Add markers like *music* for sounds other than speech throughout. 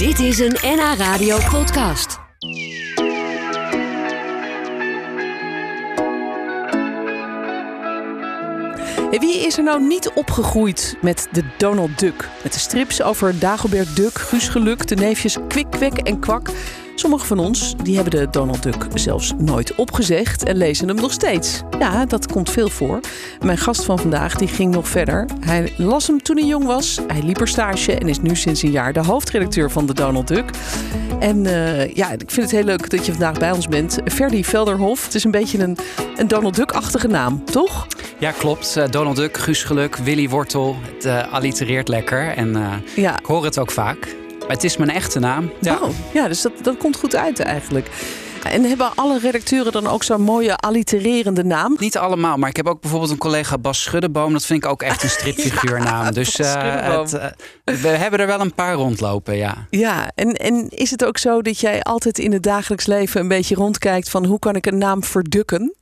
Dit is een NH Radio podcast. Wie is er nou niet opgegroeid met de Donald Duck? Met de strips over Dagobert Duck, Guus Geluk, de neefjes Kwik, Kwek en Kwak. Sommigen van ons die hebben de Donald Duck zelfs nooit opgezegd en lezen hem nog steeds. Ja, dat komt veel voor. Mijn gast van vandaag die ging nog verder. Hij las hem toen hij jong was. Hij liep er stage en is nu sinds een jaar de hoofdredacteur van de Donald Duck. En eh, ja, ik vind het heel leuk dat je vandaag bij ons bent. Ferdy Velderhof. Het is een beetje een, een Donald Duck-achtige naam, toch? Ja, klopt. Uh, Donald Duck, Guus Geluk, Willy Wortel. Het uh, allitereert lekker en ja. ik hoor het ook vaak. Maar het is mijn echte naam. Ja, oh, ja dus dat, dat komt goed uit eigenlijk. En hebben alle redacteuren dan ook zo'n mooie allitererende naam? Niet allemaal, maar ik heb ook bijvoorbeeld een collega Bas Schuddeboom. Dat vind ik ook echt een *laughs* stripfiguurnaam. ja, dus uh, het, uh, we hebben er wel een paar rondlopen, ja. Ja, en, en is het ook zo dat jij altijd in het dagelijks leven een beetje rondkijkt van hoe kan ik een naam verdukken?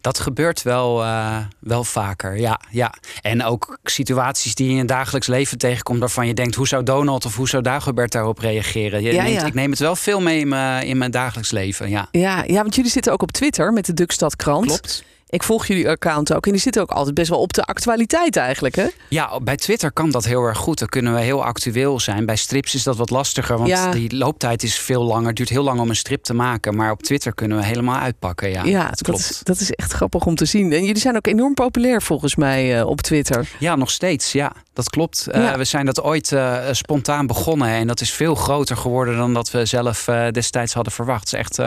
Dat gebeurt wel, uh, wel vaker, ja, ja. En ook situaties die je in het dagelijks leven tegenkomt... waarvan je denkt, hoe zou Donald of hoe zou Dagobert daarop reageren? Je Ja, neemt, ja. Ik neem het wel veel mee in mijn, in mijn dagelijks leven, ja. Ja, ja, want jullie zitten ook op Twitter met de Dukstadkrant. Klopt. Ik volg jullie account ook en die zitten ook altijd best wel op de actualiteit eigenlijk, hè? Ja, bij Twitter kan dat heel erg goed. Dan kunnen we heel actueel zijn. Bij strips is dat wat lastiger, want Ja. die looptijd is veel langer. Het duurt heel lang om een strip te maken. Maar op Twitter kunnen we helemaal uitpakken, ja. Ja, dat klopt. is, dat is echt grappig om te zien. En jullie zijn ook enorm populair volgens mij eh, op Twitter. Ja, nog steeds. Ja, dat klopt. Eh, we zijn dat ooit eh, spontaan begonnen. En dat is veel groter geworden dan dat we zelf destijds hadden verwacht. Het is echt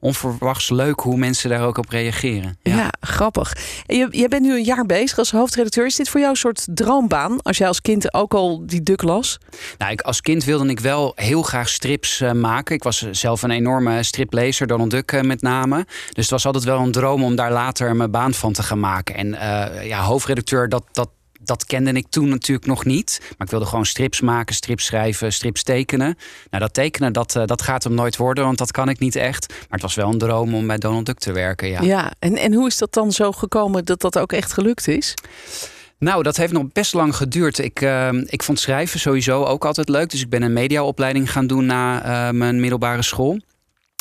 onverwachts leuk hoe mensen daar ook op reageren. Ja, grappig. Je, jij bent nu een jaar bezig als hoofdredacteur. Is dit voor jou een soort droombaan? Als jij als kind ook al die Duk las? Nou, ik, als kind wilde ik wel heel graag strips eh, maken. Ik was zelf een enorme striplezer, Donald Duck eh, met name. Dus het was altijd wel een droom om daar later mijn baan van te gaan maken. En eh, ja, hoofdredacteur, dat, dat, dat kende ik toen natuurlijk nog niet. Maar ik wilde gewoon strips maken, strips schrijven, strips tekenen. Nou, dat tekenen, dat, eh, dat gaat hem nooit worden, want dat kan ik niet echt. Maar het was wel een droom om bij Donald Duck te werken, ja. Ja, en, en hoe is dat dan zo gekomen dat dat ook echt gelukt is? Nou, dat heeft nog best lang geduurd. Ik, eh, ik vond schrijven sowieso ook altijd leuk. Dus ik ben een mediaopleiding gaan doen na eh, mijn middelbare school.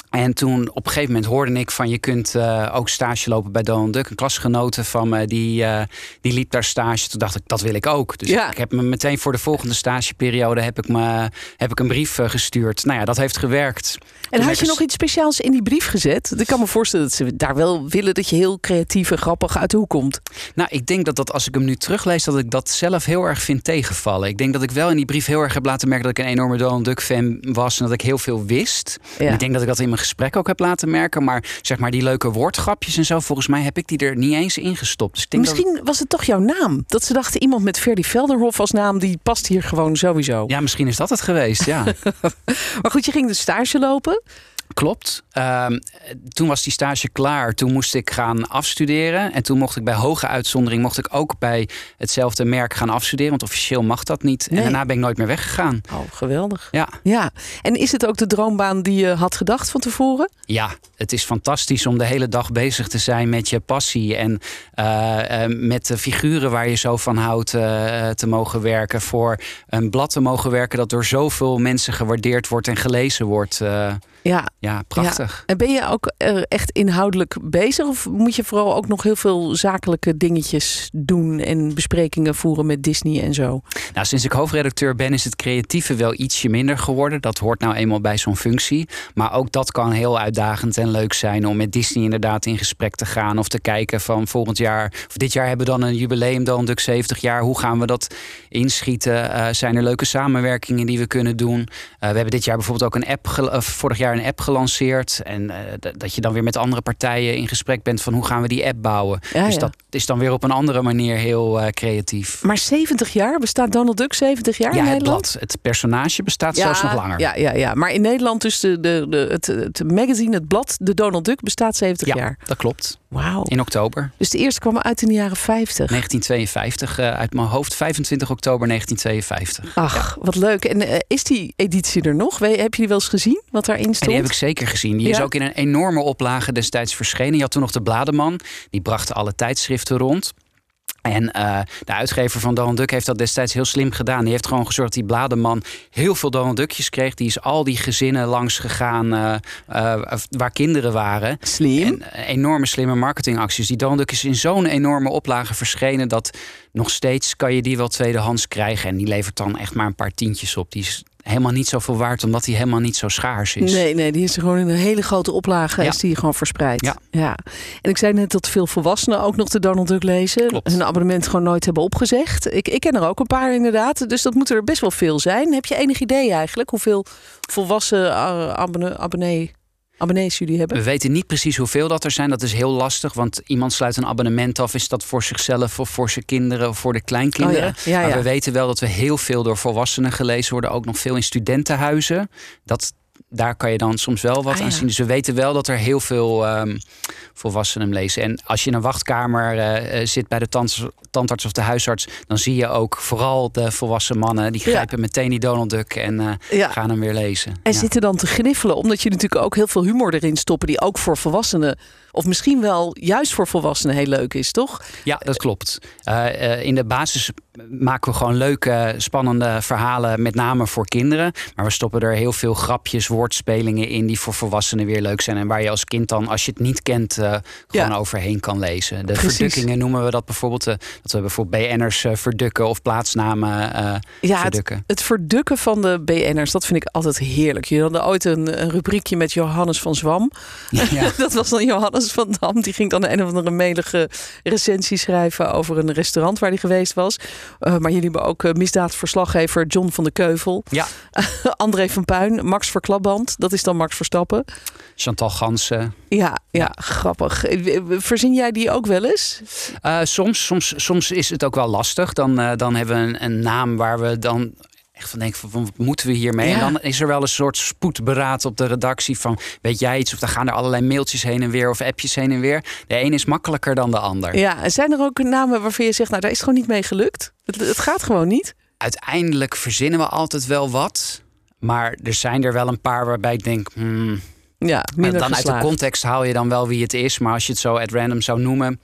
En toen op een gegeven moment hoorde ik van je kunt eh, ook stage lopen bij Donald Duck. Een klasgenote van me die, eh, die liep daar stage. Toen dacht ik, dat wil ik ook. Dus Ja. ik heb me meteen voor de volgende stageperiode heb ik, me, heb ik een brief eh, gestuurd. Nou ja, dat heeft gewerkt. En had je nog iets speciaals in die brief gezet? Ik kan me voorstellen dat ze daar wel willen dat je heel creatief en grappig uit de hoek komt. Nou, ik denk dat, dat als ik hem nu teruglees, dat ik dat zelf heel erg vind tegenvallen. Ik denk dat ik wel in die brief heel erg heb laten merken dat ik een enorme Donald Duck fan was en dat ik heel veel wist. Ja. Ik denk dat ik dat in mijn gesprek ook heb laten merken. Maar zeg maar die leuke woordgrapjes en zo, volgens mij heb ik die er niet eens ingestopt. Dus ik denk dat Misschien was het toch jouw naam? Dat ze dachten, iemand met Ferdy Velderhof als naam, die past hier gewoon sowieso. ja, misschien is dat het geweest. Ja, *laughs* Maar goed, je ging dus stage lopen. Klopt. Ehm, toen was die stage klaar. Toen moest ik gaan afstuderen. En toen mocht ik bij hoge uitzondering mocht ik ook bij hetzelfde merk gaan afstuderen. Want officieel mag dat niet. Nee. En daarna ben ik nooit meer weggegaan. Oh, geweldig. Ja. Ja, en is het ook de droombaan die je had gedacht van tevoren? Ja, het is fantastisch om de hele dag bezig te zijn met je passie. En eh, eh, met de figuren waar je zo van houdt eh, te mogen werken. Voor een blad te mogen werken dat door zoveel mensen gewaardeerd wordt en gelezen wordt. Ja. ja, prachtig. Ja. En ben je ook eh, echt inhoudelijk bezig? Of moet je vooral ook nog heel veel zakelijke dingetjes doen en besprekingen voeren met Disney en zo? Nou, sinds ik hoofdredacteur ben, is het creatieve wel ietsje minder geworden. Dat hoort nou eenmaal bij zo'n functie. Maar ook dat kan heel uitdagend en leuk zijn om met Disney inderdaad in gesprek te gaan. Of te kijken van volgend jaar, of dit jaar hebben we dan een jubileum, dan Duck 70 jaar. Hoe gaan we dat inschieten? Eh, zijn er leuke samenwerkingen die we kunnen doen? Eh, we hebben dit jaar bijvoorbeeld ook een app, vorig jaar een app gelanceerd. En eh, dat je dan weer met andere partijen in gesprek bent van hoe gaan we die app bouwen. Ja, dus ja. dat is dan weer op een andere manier heel eh, creatief. Maar 70 jaar? Bestaat Donald Duck 70 jaar Ja, in het Nederland? blad. Het personage bestaat zelfs nog langer. Ja, ja, ja, maar in Nederland dus de, de, de, het, het magazine, het blad, de Donald Duck, bestaat 70 Ja, jaar. dat klopt. Wauw. In oktober Dus de eerste kwam uit in de jaren 50. 1952. eh, uit mijn hoofd 25 oktober 1952. Ach, wat leuk. En is die editie er nog? Heb je die wel eens gezien, wat daarin En die heb ik zeker gezien. Die is ook in een enorme oplage destijds verschenen. Je had toen nog de Blademan. Die bracht alle tijdschriften rond. En uh, de uitgever van Donald Duck heeft dat destijds heel slim gedaan. Die heeft gewoon gezorgd dat die blademan heel veel Donald Duckjes kreeg. Die is al die gezinnen langs gegaan uh, uh, waar kinderen waren. Slim. En enorme slimme marketingacties. Die Donald Duck is in zo'n enorme oplage verschenen dat nog steeds kan je die wel tweedehands krijgen. En die levert dan echt maar een paar tientjes op. Die is helemaal niet zoveel waard, omdat hij helemaal niet zo schaars is. Nee, nee, die is gewoon in een hele grote oplage, ja. is die gewoon verspreid. Ja. ja. En ik zei net dat veel volwassenen ook nog de Donald Duck lezen. Klopt. Hun abonnement gewoon nooit hebben opgezegd. Ik, ik ken er ook een paar inderdaad, dus dat moeten er best wel veel zijn. Heb je enig idee eigenlijk hoeveel volwassen abonnee, abonnee abonnees jullie hebben? We weten niet precies hoeveel dat er zijn. Dat is heel lastig, want iemand sluit een abonnement af. Is dat voor zichzelf of voor zijn kinderen of voor de kleinkinderen? Oh ja. Ja, ja. Maar we weten wel dat we heel veel door volwassenen gelezen worden. Ook nog veel in studentenhuizen. Dat, daar kan je dan soms wel wat Ah, aan ja. zien. Dus we weten wel dat er heel veel ehm, volwassenen hem lezen. En als je in een wachtkamer eh, eh, zit bij de tandarts, tandarts of de huisarts... dan zie je ook vooral de volwassen mannen... die Ja. grijpen meteen die Donald Duck en eh, Ja. gaan hem weer lezen. En zitten dan te gniffelen, omdat je natuurlijk ook heel veel humor erin stoppen, die ook voor volwassenen, of misschien wel juist voor volwassenen heel leuk is, toch? Ja, dat klopt. Eh, eh, in de basis maken we gewoon leuke, spannende verhalen, met name voor kinderen. Maar we stoppen er heel veel grapjes, woordspelingen in die voor volwassenen weer leuk zijn. En waar je als kind dan, als je het niet kent, eh, gewoon Ja. overheen kan lezen. De Precies. verdukkingen noemen we dat bijvoorbeeld. eh, dat we bijvoorbeeld BN'ers eh, verdukken of plaatsnamen eh, Ja, het, verdukken. het verdukken van de BN'ers, dat vind ik altijd heerlijk. Je had ooit een, een rubriekje met Johannes van Zwam. Ja. *laughs* Dat was dan Johannes van Dam. Die ging dan een of andere melige recensie schrijven over een restaurant waar hij geweest was. Eh, maar jullie hebben ook eh, misdaadverslaggever John van de Keuvel. ja, *laughs* André van Puin, Max Verklapband. Dat is dan Max Verstappen. Chantal Gansen. Ja, ja, grappig. Eh, Verzin jij die ook wel eens? Soms, soms, soms is het ook wel lastig. Dan, dan hebben we een, een naam waar we dan echt van denken: van, wat moeten we hiermee? Ja. En dan is er wel een soort spoedberaad op de redactie van: weet jij iets? Of dan gaan er allerlei mailtjes heen en weer of appjes heen en weer. De een is makkelijker dan de ander. Ja, en zijn er ook namen waarvan je zegt, nou daar is gewoon niet mee gelukt? Het, het gaat gewoon niet. Uiteindelijk verzinnen we altijd wel wat. Maar er zijn er wel een paar waarbij ik denk. hmm, Ja, minder dan uit de geslaagd. context haal je dan wel wie het is. Maar als je het zo at random zou noemen,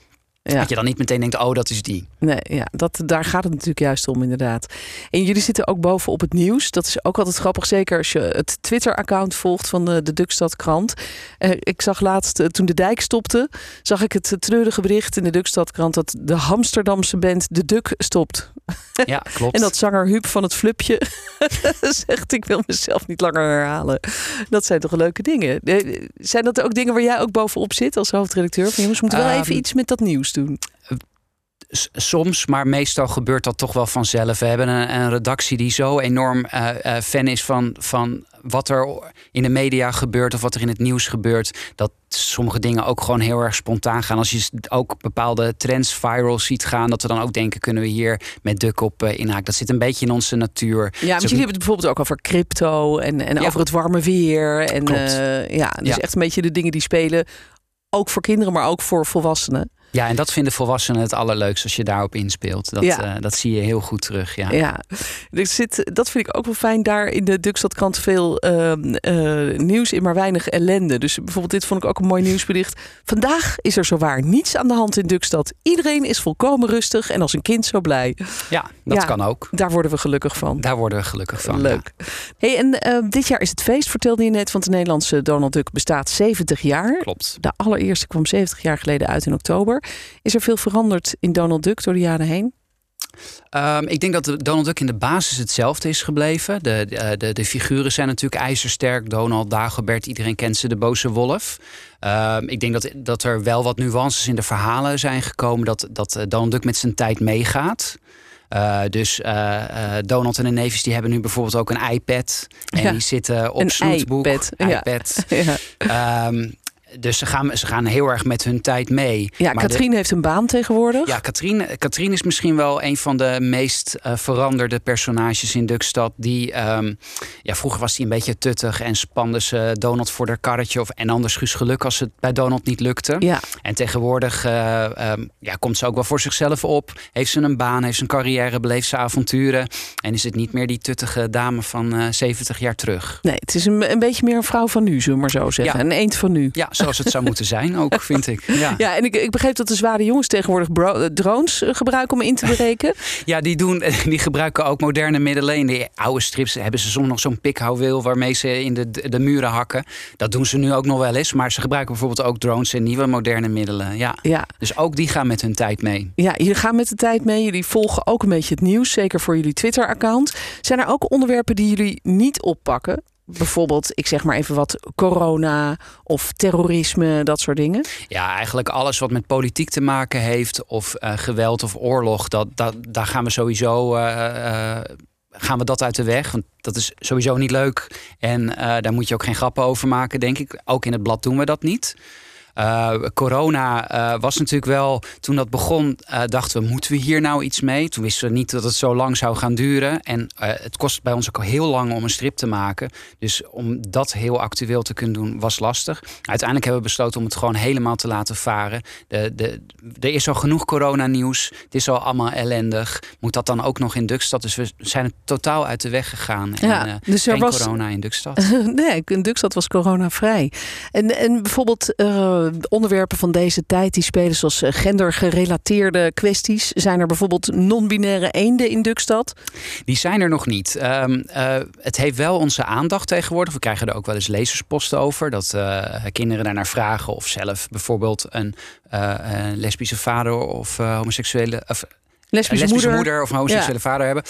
Ja. dat je dan niet meteen denkt: oh, dat is die. Nee, ja, dat, daar gaat het natuurlijk juist om, inderdaad. En jullie zitten ook bovenop het nieuws. Dat is ook altijd grappig, zeker als je het Twitter-account volgt van de, de Dukstadkrant. Eh, ik zag laatst, eh, toen de dijk stopte, zag ik het treurige bericht in de Dukstadkrant dat de Amsterdamse band De Duk stopt. Ja, klopt. *laughs* En dat zanger Huub van het Flupje *laughs* zegt: Ik wil mezelf niet langer herhalen. Dat zijn toch leuke dingen. Eh, Zijn dat ook dingen waar jij ook bovenop zit als hoofdredacteur? Van jongens, we moeten wel Ehm, even iets met dat nieuws doen. Soms, maar meestal gebeurt dat toch wel vanzelf. We hebben een, een redactie die zo enorm eh, eh, fan is van, van wat er in de media gebeurt of wat er in het nieuws gebeurt. Dat sommige dingen ook gewoon heel erg spontaan gaan. Als je ook bepaalde trends viral ziet gaan, dat we dan ook denken: kunnen we hier met Duk op inhaken? Dat zit een beetje in onze natuur. Ja, want ook jullie hebben het bijvoorbeeld ook over crypto en, en Ja. over het warme weer. En Klopt. ja, dus Ja. echt een beetje de dingen die spelen. Ook voor kinderen, maar ook voor volwassenen. Ja, en dat vinden volwassenen het allerleukst als je daarop inspeelt. Dat, Ja. eh, dat zie je heel goed terug. Ja. Ja, er zit, dat vind ik ook wel fijn. Daar in de Dukstadkrant veel ehm, eh, nieuws in, maar weinig ellende. Dus bijvoorbeeld dit vond ik ook een mooi nieuwsbericht. Vandaag is er zowaar niets aan de hand in Dukstad. Iedereen is volkomen rustig en als een kind zo blij. Ja, dat Ja. kan ook. Daar worden we gelukkig van. Daar worden we gelukkig van. Leuk. Hey, en eh, dit jaar is het feest, vertelde je net, want de Nederlandse Donald Duck bestaat 70 jaar. Ja, klopt. De allereerste kwam 70 jaar geleden uit in oktober. Is er veel veranderd in Donald Duck door de jaren heen? Ehm, ik denk dat Donald Duck in de basis hetzelfde is gebleven. De, de, de, de figuren zijn natuurlijk ijzersterk. Donald, Dagobert, iedereen kent ze, de boze wolf. Ehm, ik denk dat, dat er wel wat nuances in de verhalen zijn gekomen. Dat, dat eh, Donald Duck met zijn tijd meegaat. Eh, dus eh, eh, Donald en de neefjes die hebben nu bijvoorbeeld ook een iPad. En Ja, die zitten op een snoetboek. iPad, ja. iPad. *laughs* Ja, Ehm, dus ze gaan, ze gaan heel erg met hun tijd mee. ja Maar de- Katrien heeft een baan tegenwoordig. ja, Katrien, Katrien is misschien wel een van de meest eh, veranderde personages in Dukstad. Die, ehm, ja, vroeger was hij een beetje tuttig en spande ze Donald voor haar karretje. Of, en anders Guus Geluk als het bij Donald niet lukte. Ja, En tegenwoordig eh, ehm, ja, komt ze ook wel voor zichzelf op. Heeft ze een baan, heeft ze een carrière, beleeft ze avonturen. En is het niet meer die tuttige dame van eh 70 jaar terug. nee, het is een, een beetje meer een vrouw van nu, zullen we maar zo zeggen. Ja. Een eend van nu. Ja, zo zoals het zou moeten zijn ook, vind ik. Ja, ja en ik, ik begreep dat de zware jongens tegenwoordig drones gebruiken om in te *laughs* breken. ja, die, doen, die gebruiken ook moderne middelen. In de oude strips hebben ze soms nog zo'n pikhouweel waarmee ze in de, de muren hakken. Dat doen ze nu ook nog wel eens. Maar ze gebruiken bijvoorbeeld ook drones en nieuwe moderne middelen. Ja. ja. Dus ook die gaan met hun tijd mee. Ja, jullie gaan met de tijd mee. Jullie volgen ook een beetje het nieuws, zeker voor jullie Twitter-account. Zijn er ook onderwerpen die jullie niet oppakken? Bijvoorbeeld, ik zeg maar even wat, corona of terrorisme, dat soort dingen? Ja, eigenlijk alles wat met politiek te maken heeft, of uh, geweld of oorlog, dat, dat, daar gaan we sowieso. Uh, uh, gaan we dat uit de weg? Want dat is sowieso niet leuk. En daar moet je ook geen grappen over maken, denk ik. Ook in het blad doen we dat niet. Uh, corona uh, was natuurlijk wel, toen dat begon, uh, dachten we, moeten we hier nou iets mee? Toen wisten we niet dat het zo lang zou gaan duren. En het kost bij ons ook heel lang om een strip te maken. Dus om dat heel actueel te kunnen doen, was lastig. Uiteindelijk hebben we besloten om het gewoon helemaal te laten varen. De, de, er is al genoeg coronanieuws. Het is al allemaal ellendig. Moet dat dan ook nog in Dukstad? Dus we zijn totaal uit de weg gegaan. Ja, en, dus er was... corona in Dukstad. *laughs* nee, in Dukstad was corona-vrij. En, en bijvoorbeeld onderwerpen van deze tijd die spelen zoals eh, gendergerelateerde kwesties. Zijn er bijvoorbeeld non-binaire eenden in Dukstad? Die zijn er nog niet. Um, het heeft wel onze aandacht tegenwoordig. We krijgen er ook wel eens lezersposten over. Dat uh, kinderen daarnaar vragen of zelf bijvoorbeeld een, een lesbische vader of homoseksuele... Of, lesbische, lesbische moeder. of een homoseksuele vader hebben.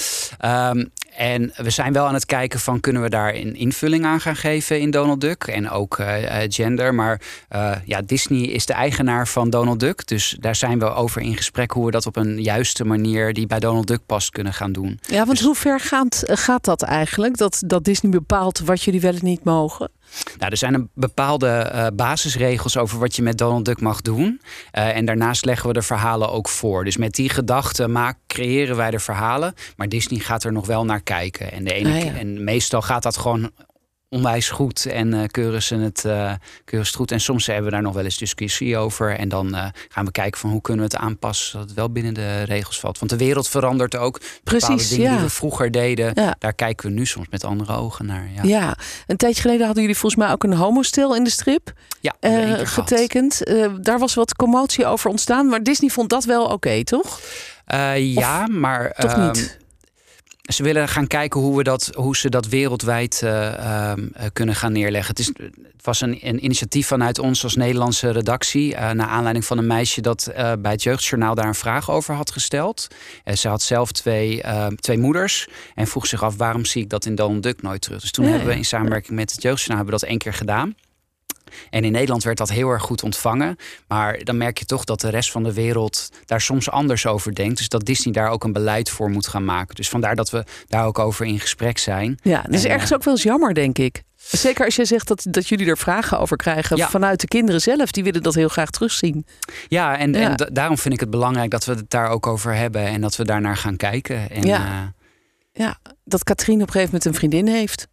Um, en we zijn wel aan het kijken van kunnen we daar een invulling aan gaan geven in Donald Duck. En ook uh, gender. Maar uh, ja, Disney is de eigenaar van Donald Duck. Dus daar zijn we over in gesprek hoe we dat op een juiste manier die bij Donald Duck past kunnen gaan doen. Ja, want dus... hoe ver gaat, gaat dat eigenlijk? Dat, dat Disney bepaalt wat jullie wel en niet mogen? Nou, er zijn een bepaalde uh, basisregels over wat je met Donald Duck mag doen. Uh, en daarnaast leggen we de verhalen ook voor. Dus met die gedachten maak, creëren wij de verhalen. Maar Disney gaat er nog wel naar kijken. En, de ene, ah, ja. en meestal gaat dat gewoon onwijs goed en uh, keuren ze het uh, keuren goed. En soms hebben we daar nog wel eens discussie over. En dan uh, gaan we kijken van hoe kunnen we het aanpassen zodat het wel binnen de regels valt. Want de wereld verandert ook. Precies, dingen ja. die we vroeger deden, ja. daar kijken we nu soms met andere ogen naar. Ja. ja, een tijdje geleden hadden jullie volgens mij ook een homostil in de strip ja, getekend. daar was wat commotie over ontstaan, maar Disney vond dat wel oké, toch? ja, maar toch niet? Ehm, ze willen gaan kijken hoe, we dat, hoe ze dat wereldwijd uh, uh, kunnen gaan neerleggen. Het, is, het was een, een, initiatief vanuit ons als Nederlandse redactie. Uh, naar aanleiding van een meisje dat bij het Jeugdjournaal daar een vraag over had gesteld. ze had zelf twee, twee moeders. En vroeg zich af waarom zie ik dat in Donald Duck nooit terug. Dus toen hebben we in samenwerking met het Jeugdjournaal hebben we dat één keer gedaan. En in Nederland werd dat heel erg goed ontvangen. Maar dan merk je toch dat de rest van de wereld daar soms anders over denkt. Dus dat Disney daar ook een beleid voor moet gaan maken. Dus vandaar dat we daar ook over in gesprek zijn. Ja, dat is ergens ook wel eens jammer, denk ik. Zeker als je zegt dat, dat jullie er vragen over krijgen vanuit de kinderen zelf. Die willen dat heel graag terugzien. Ja, en, en daarom vind ik het belangrijk dat we het daar ook over hebben. En dat we daarnaar gaan kijken. En, ja. Uh, ja, dat Katrien op een gegeven moment een vriendin heeft.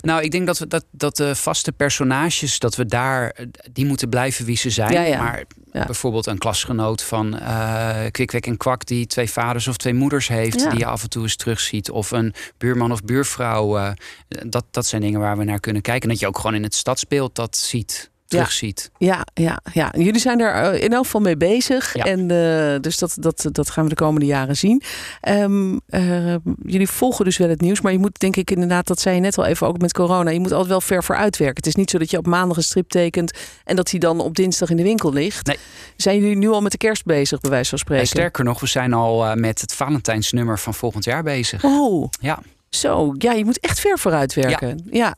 Nou, ik denk dat, we, dat, dat de vaste personages, dat we daar, die moeten blijven wie ze zijn. Ja, ja. Maar ja. bijvoorbeeld een klasgenoot van uh, Kwikwek en Kwak, die twee vaders of twee moeders heeft, die je af en toe eens terugziet. Of een buurman of buurvrouw. Uh, dat, dat zijn dingen waar we naar kunnen kijken. En dat je ook gewoon in het stadsbeeld dat ziet terugziet. Ja, ja, ja. Jullie zijn daar eh, in elk geval mee bezig. En uh, dus dat, dat, dat gaan we de komende jaren zien. Um, uh, jullie volgen dus wel het nieuws. Maar je moet denk ik inderdaad, dat zei je net al even ook met corona. Je moet altijd wel ver vooruit werken. Het is niet zo dat je op maandag een strip tekent. En dat hij dan op dinsdag in de winkel ligt. Nee. Zijn jullie nu al met de kerst bezig, bij wijze van spreken? En sterker nog, we zijn al met het Valentijnsnummer van volgend jaar bezig. Oh. Ja. Zo, ja, je moet echt ver vooruit werken. ja. Ja,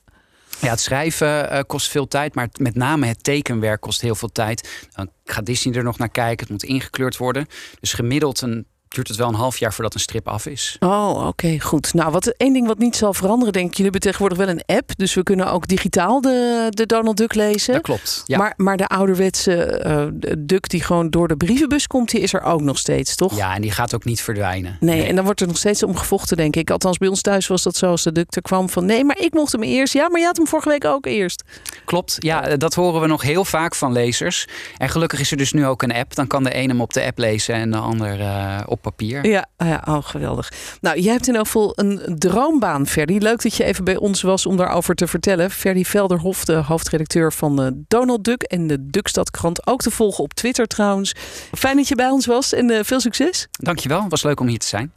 het schrijven uh, kost veel tijd, maar met name het tekenwerk kost heel veel tijd. Dan gaat Disney er nog naar kijken, het moet ingekleurd worden. Dus gemiddeld een duurt het wel een half jaar voordat een strip af is. Oh, oké, goed. Nou, wat één ding wat niet zal veranderen, denk ik. Jullie hebben tegenwoordig wel een app, dus we kunnen ook digitaal de, de Donald Duck lezen. Dat klopt. Ja. Maar, maar de ouderwetse uh, Duck die gewoon door de brievenbus komt, die is er ook nog steeds, toch? Ja, en die gaat ook niet verdwijnen. Nee, en dan wordt er nog steeds om gevochten, denk ik. Althans, bij ons thuis was dat zo als de Duck er kwam van nee, maar ik mocht hem eerst. Ja, maar je had hem vorige week ook eerst. Klopt. Ja, dat horen we nog heel vaak van lezers. En gelukkig is er dus nu ook een app. Dan kan de een hem op de app lezen en de ander uh, op papier. Ja, ja oh, geweldig. Nou, jij hebt in elk geval een droombaan, Ferdy. Leuk dat je even bij ons was om daarover te vertellen. Ferdy Velderhof, de hoofdredacteur van uh, Donald Duck en de Duckstadkrant. Ook te volgen op Twitter trouwens. Fijn dat je bij ons was en uh, veel succes. Dankjewel, het was leuk om hier te zijn.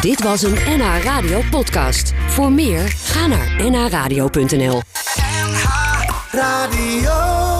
Dit was een NH Radio podcast. Voor meer, ga naar nhradio.nl NH Radio